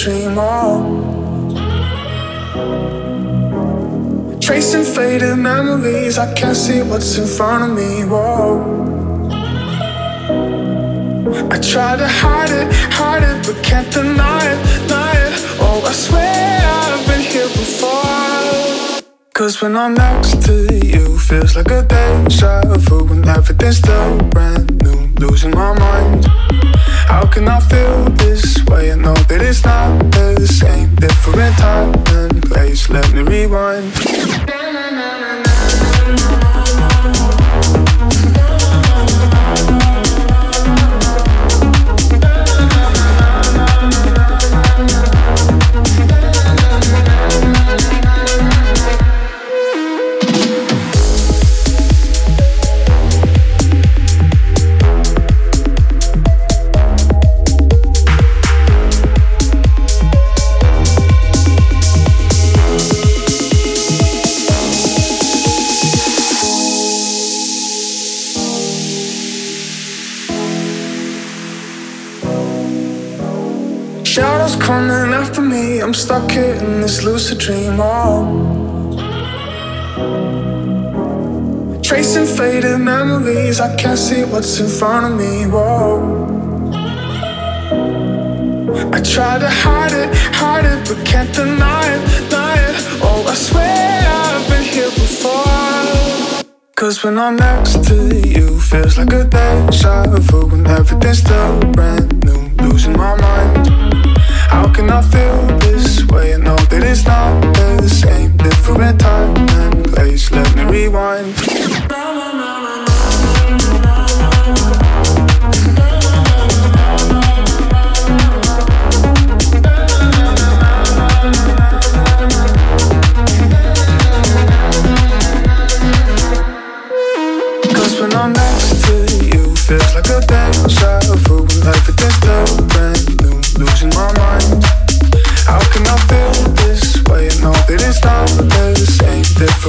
Dream. Oh. Tracing faded memories, I can't see what's in front of me. Whoa. I try to hide it, hide it, but can't deny it, deny it. Oh, I swear I've been here before. Cause when I'm next to you, feels like a deja vu when everything's still brand new, losing my mind. How can I feel this way and know that it's not the same? Different time and place. Let me rewind. I'm stuck here in this lucid dream. Oh. Tracing faded memories, I can't see what's in front of me. Whoa. I try to hide it, hide it, but can't deny it, deny it. Oh, I swear I've been here before. Cause when I'm next to you, feels like a deja vu when everything's still brand new, losing my mind. How can I feel this way know that it's not the same? Different time and place. Let me rewind. Cause when I'm next to you, feels like a deja vu when everything's still brand new losing my mind.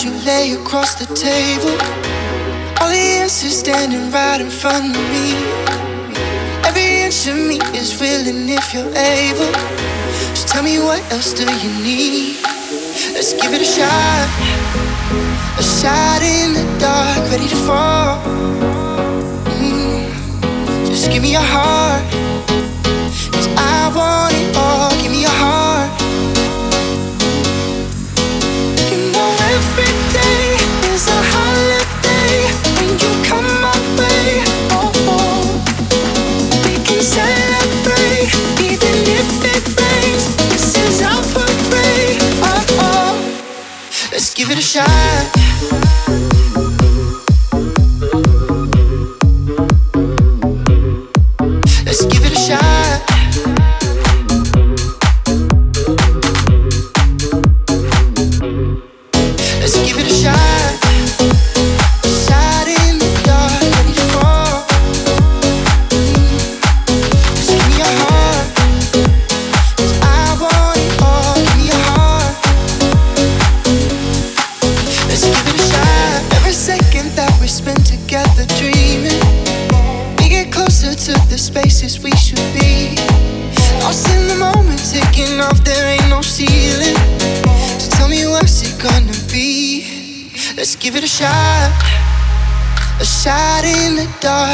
That you lay across the table, all the answers standing right in front of me. Every inch of me is willing if you're able. Just tell me what else do you need? Let's give it a shot. A shot in the dark, ready to fall. Mm. Just give me your heart. Give it a shot.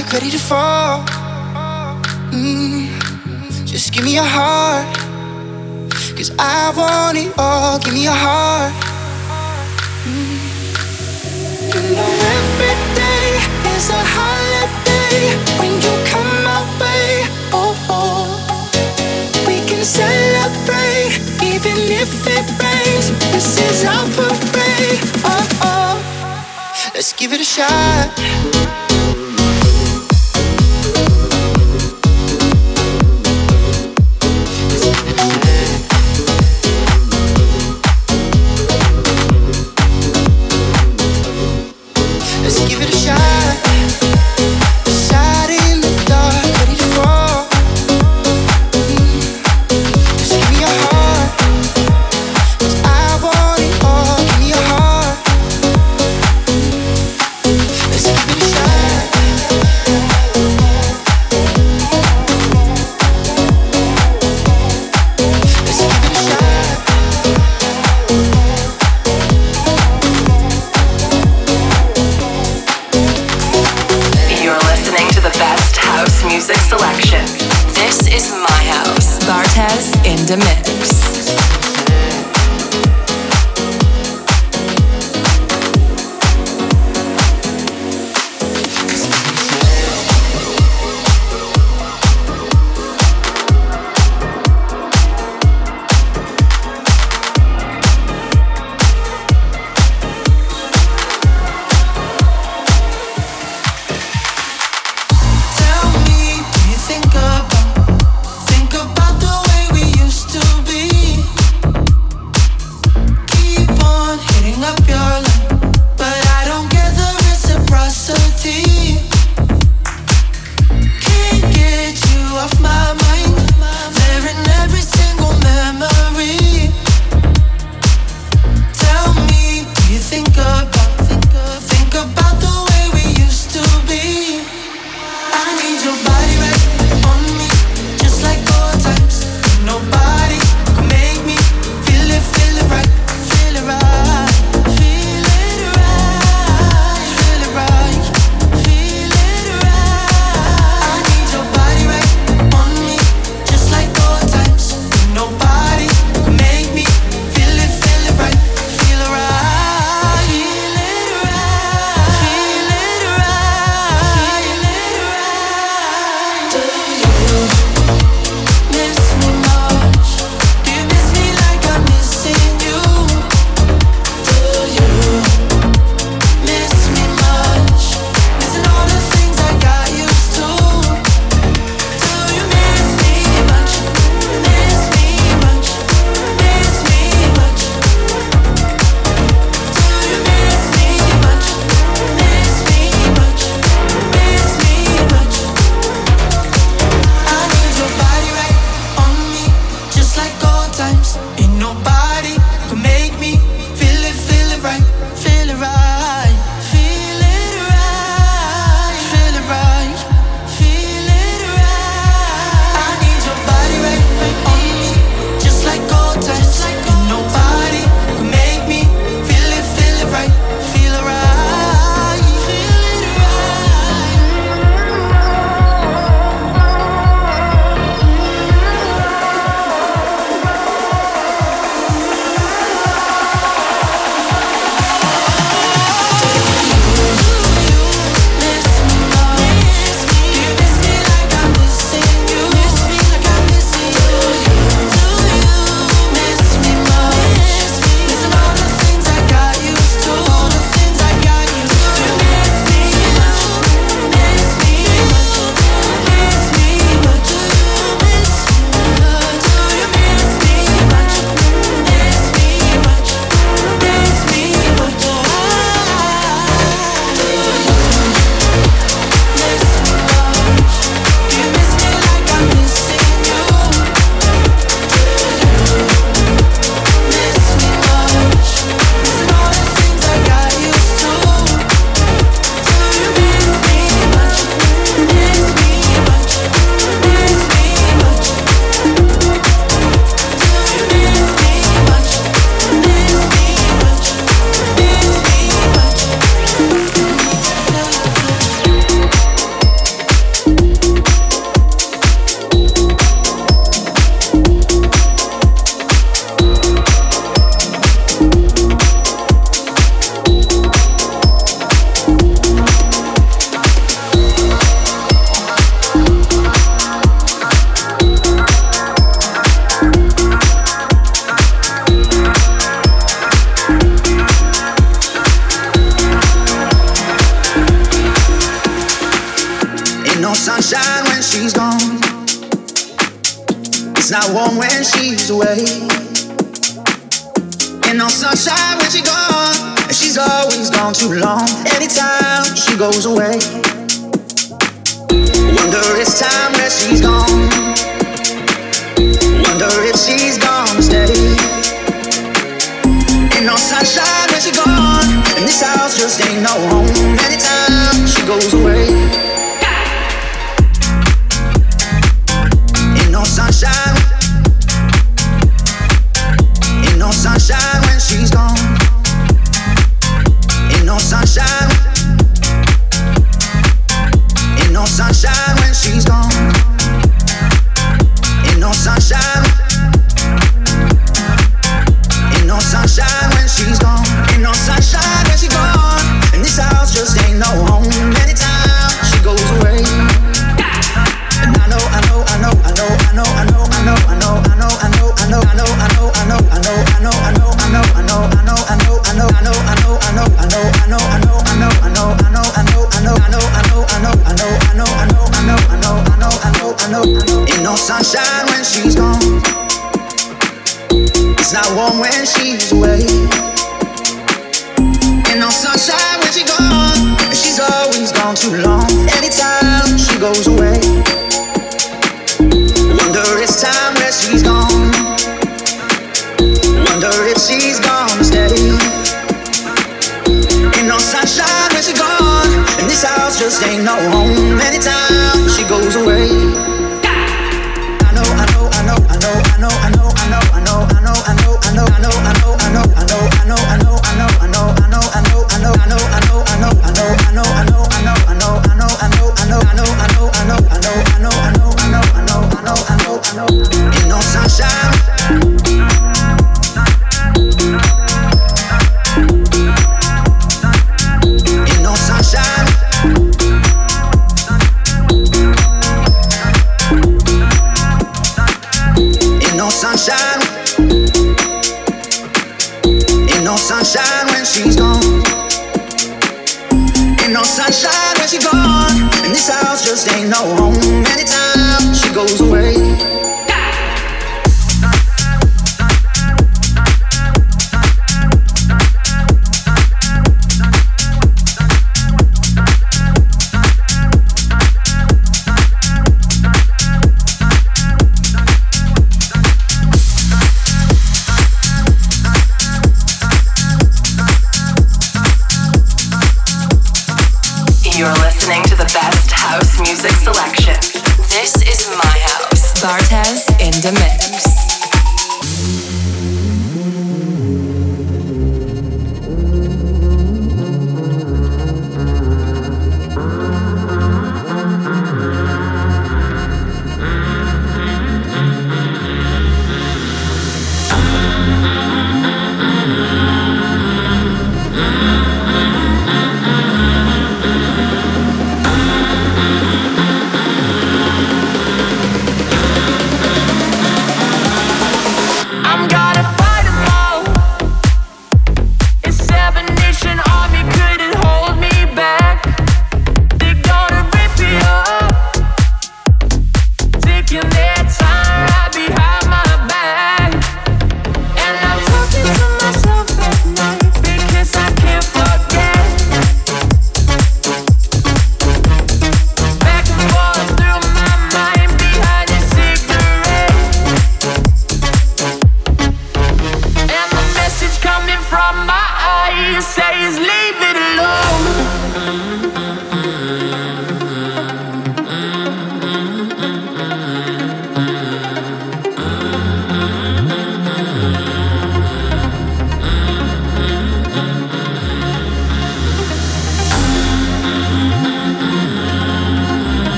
Dark, ready to fall. Mm. Just give me your heart. Cause I want it all. Give me your heart. Mm. You know every day is a holiday when you come my way. Oh, oh. We can celebrate even if it rains. This is our parade. Oh, oh. Let's give it a shot.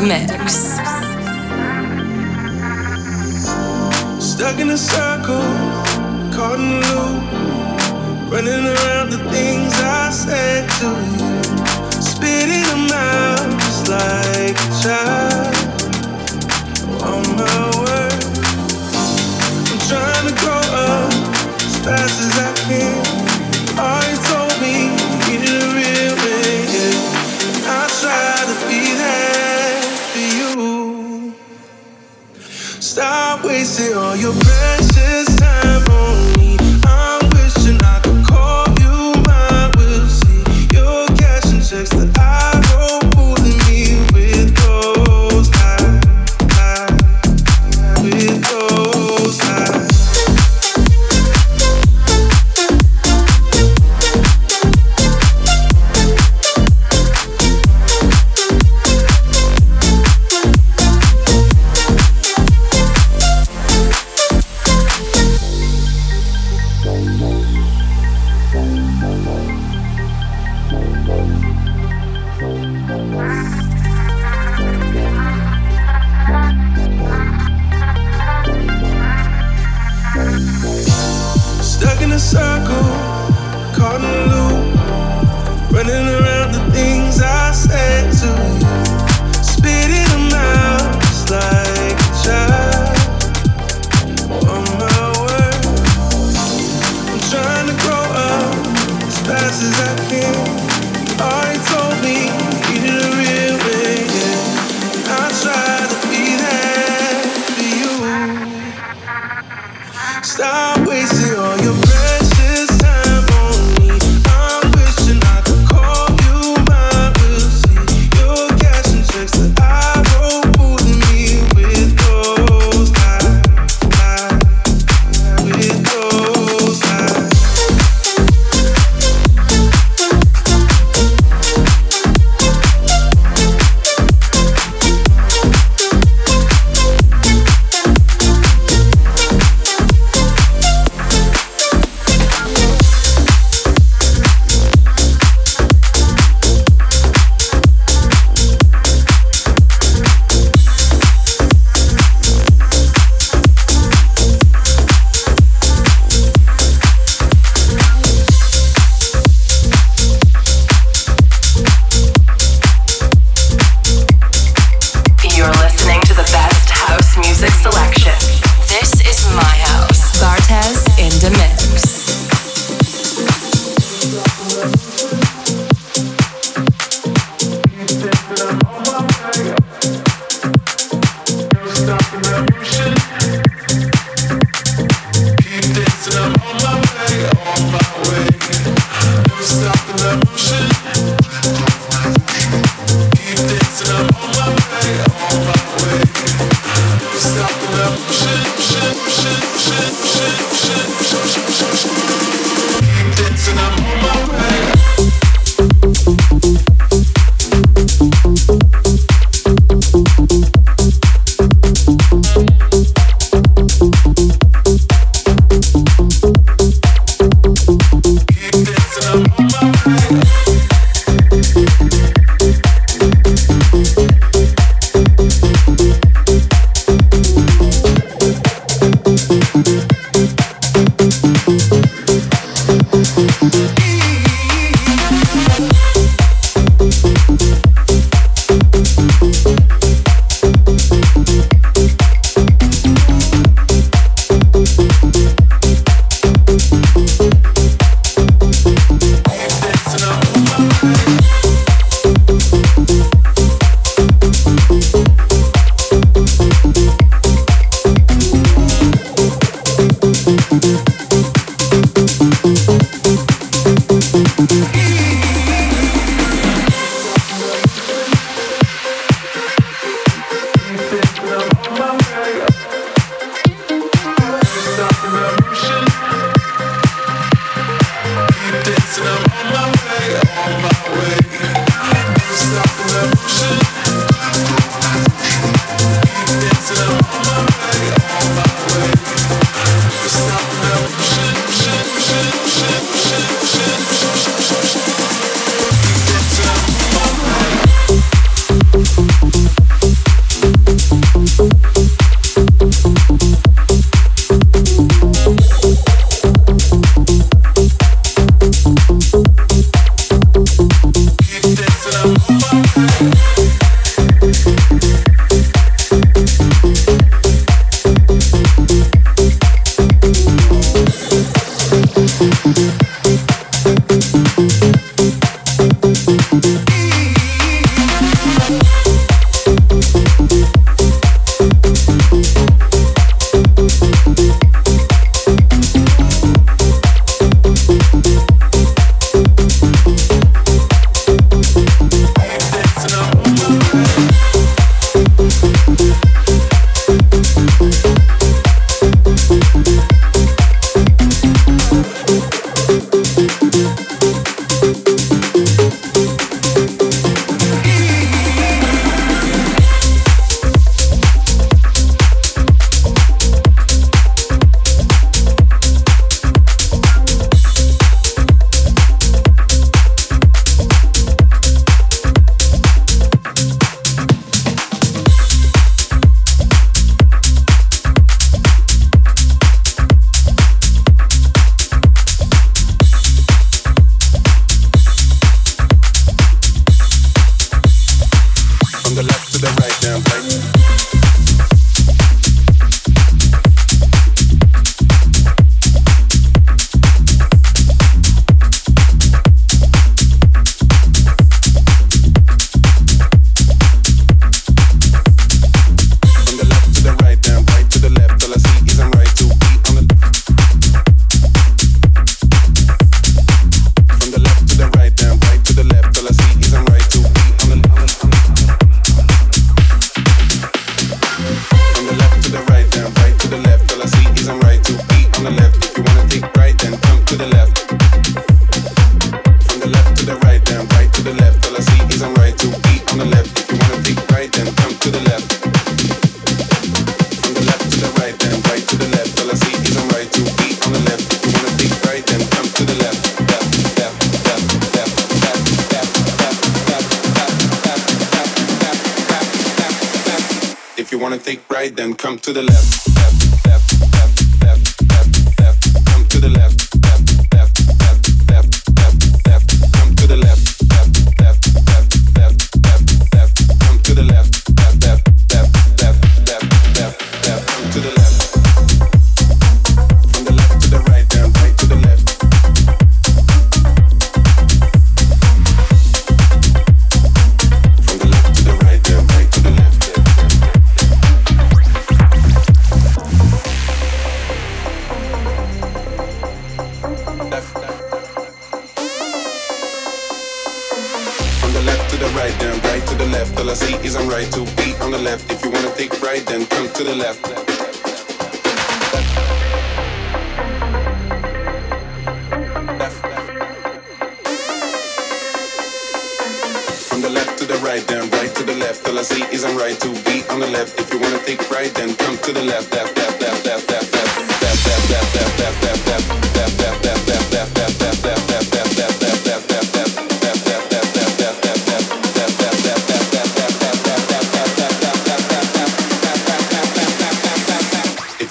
Mix. Stop all your precious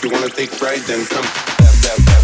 you wanna take pride, then come. Dab, dab, dab.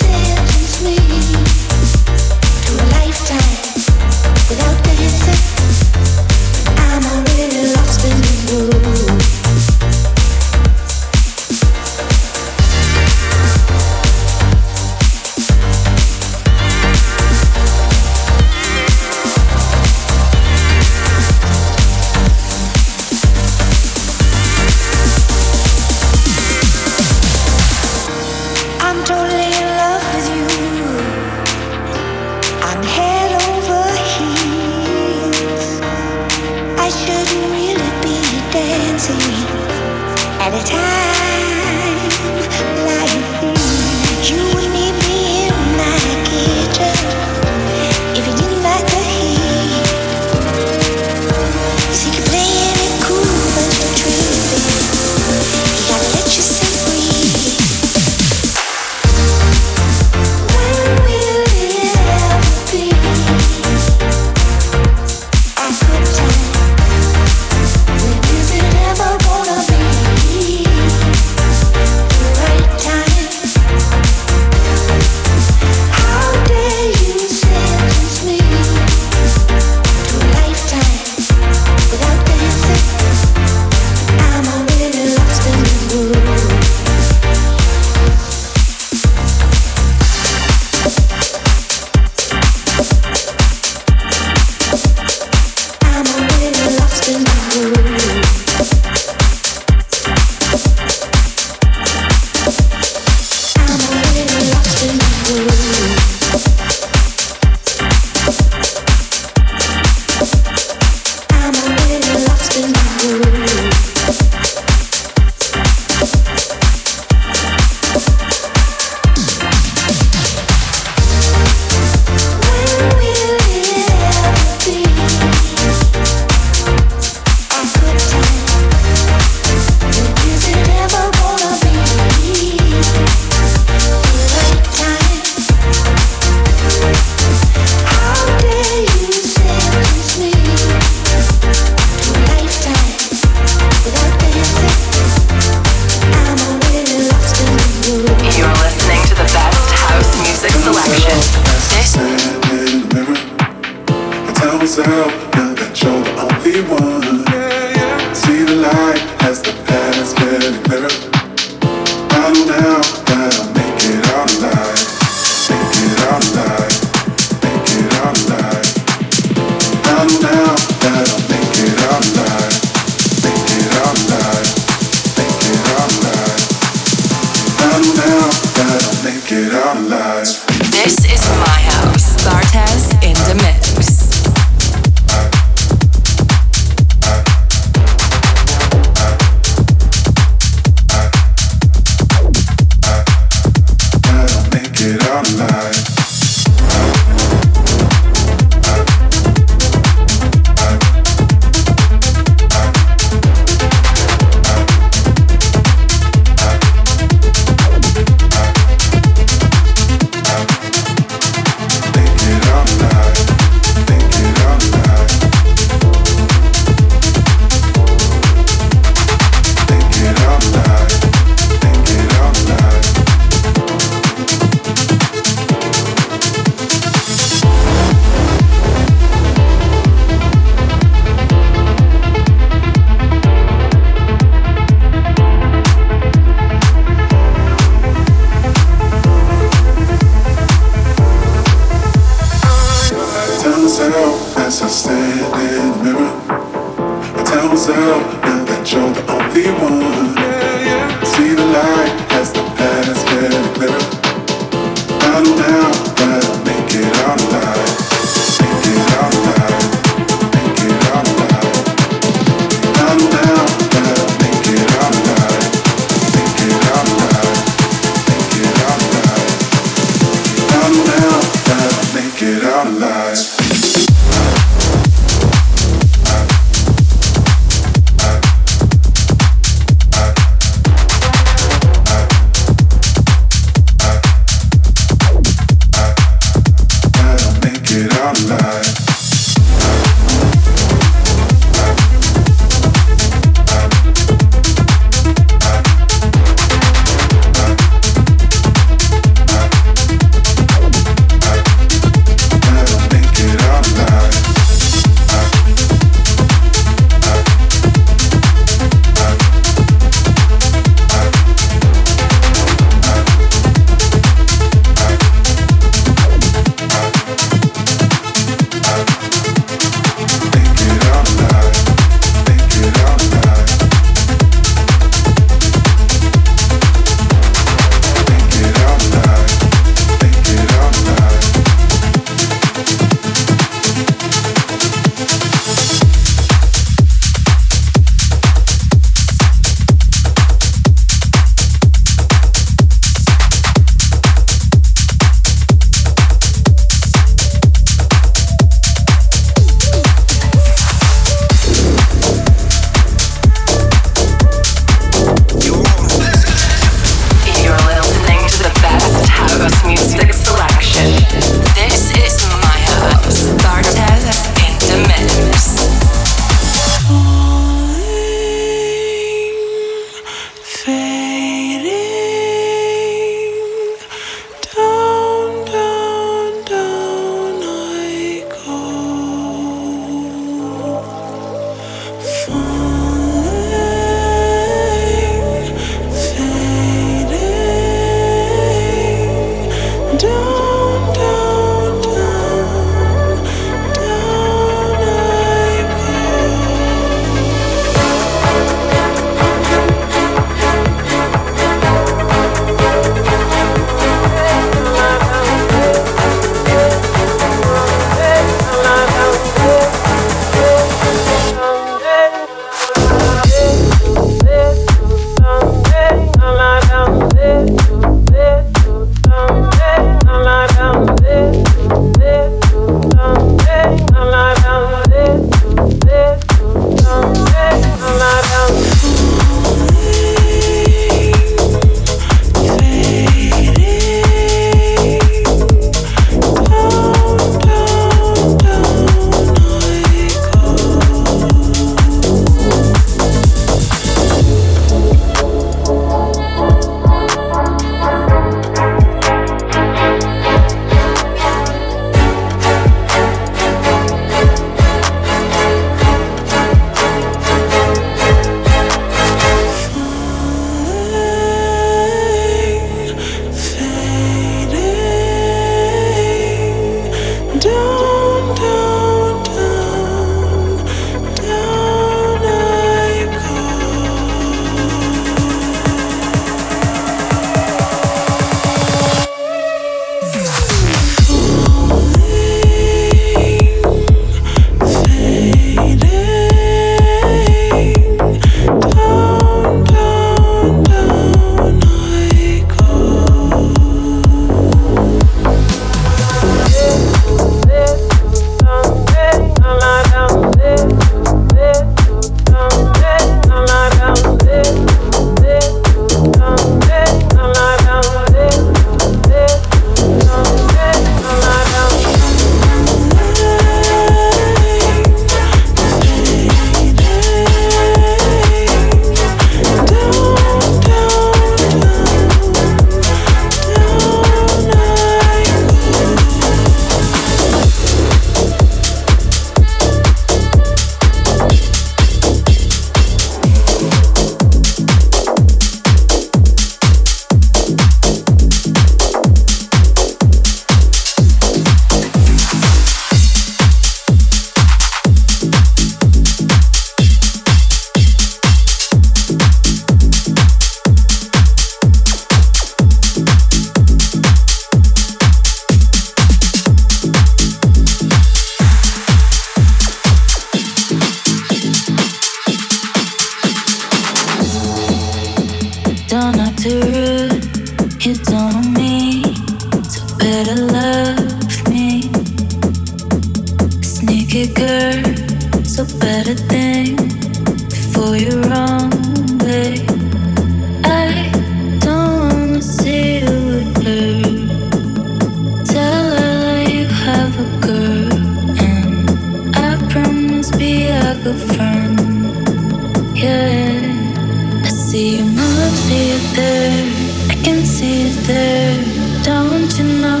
see it there, I can see it there. Don't you know?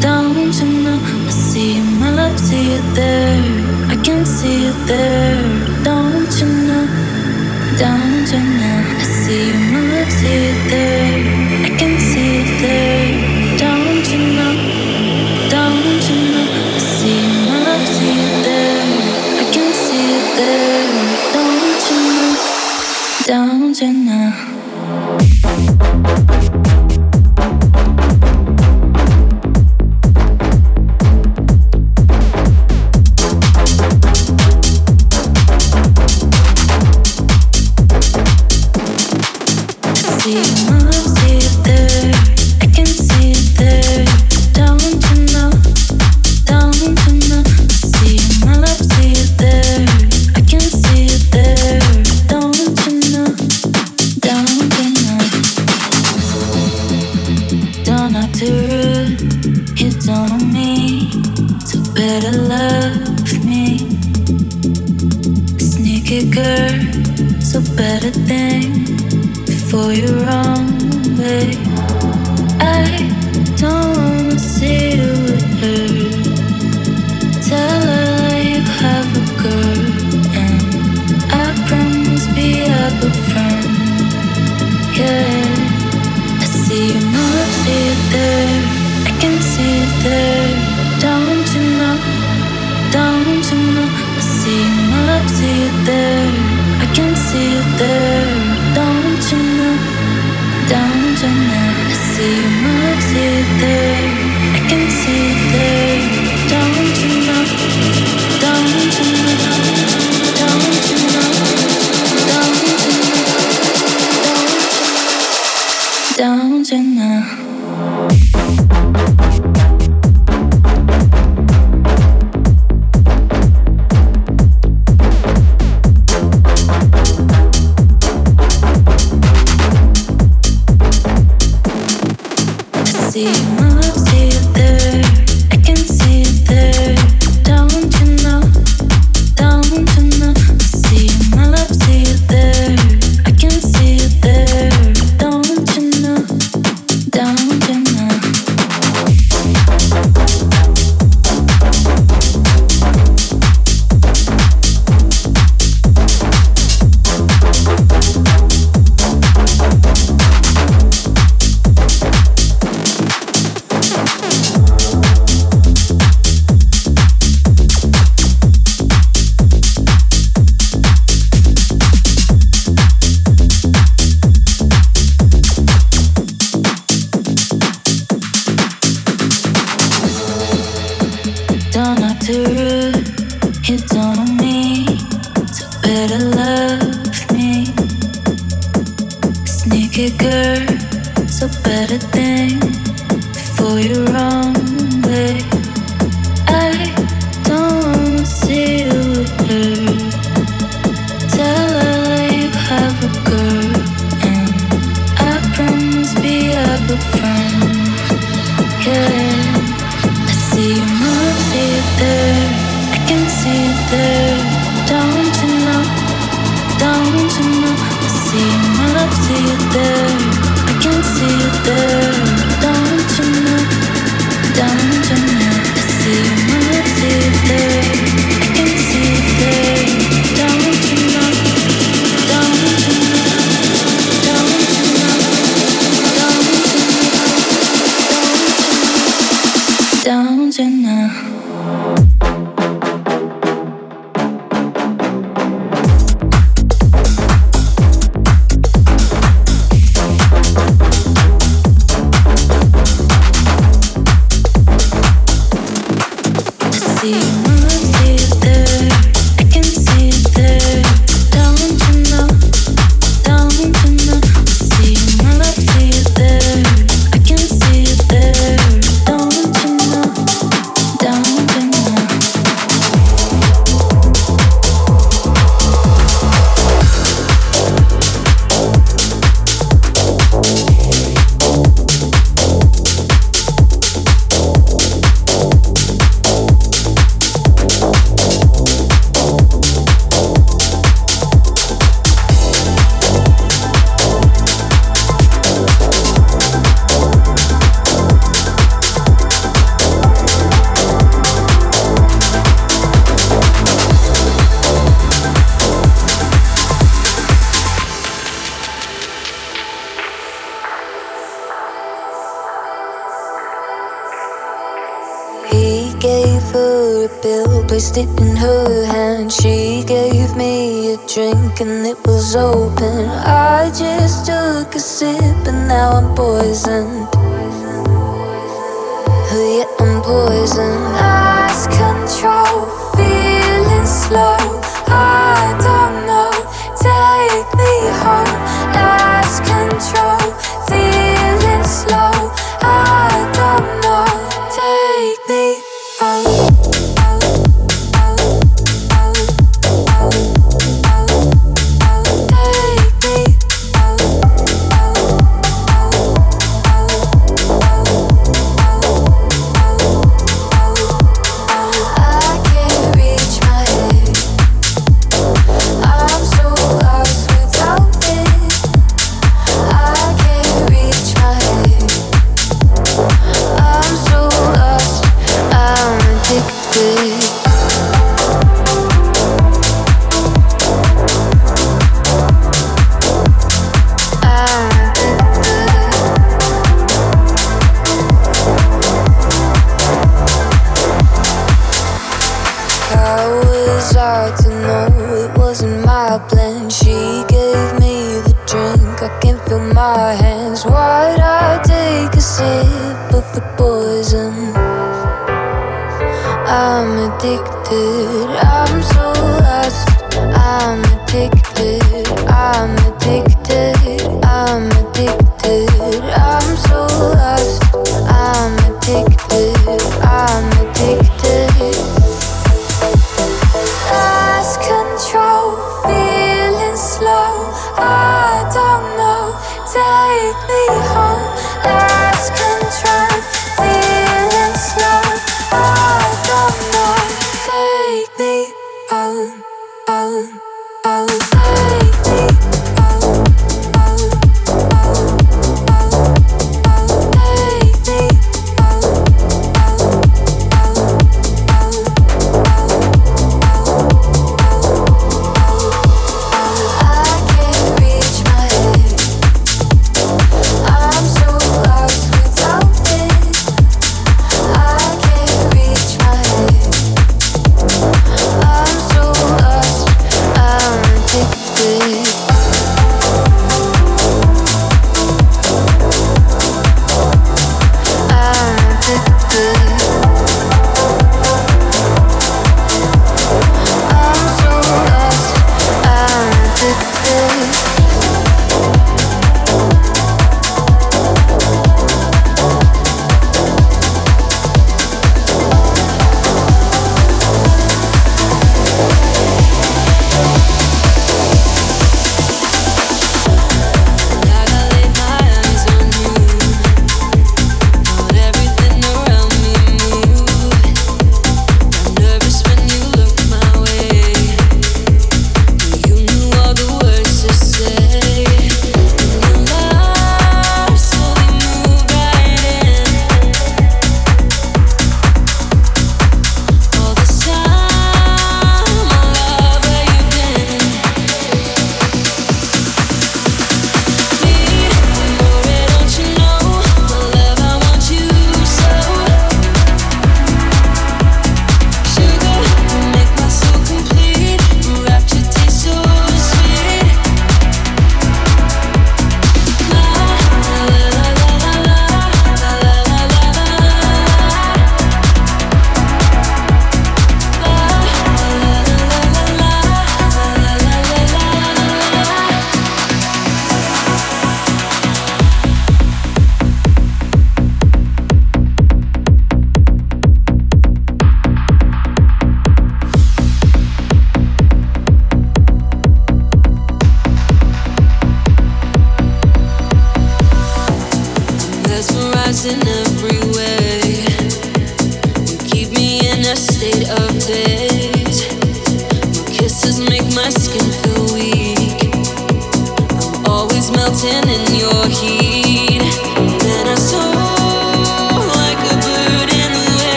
Don't you know? I see my love, see it there, I can see it there. down to now.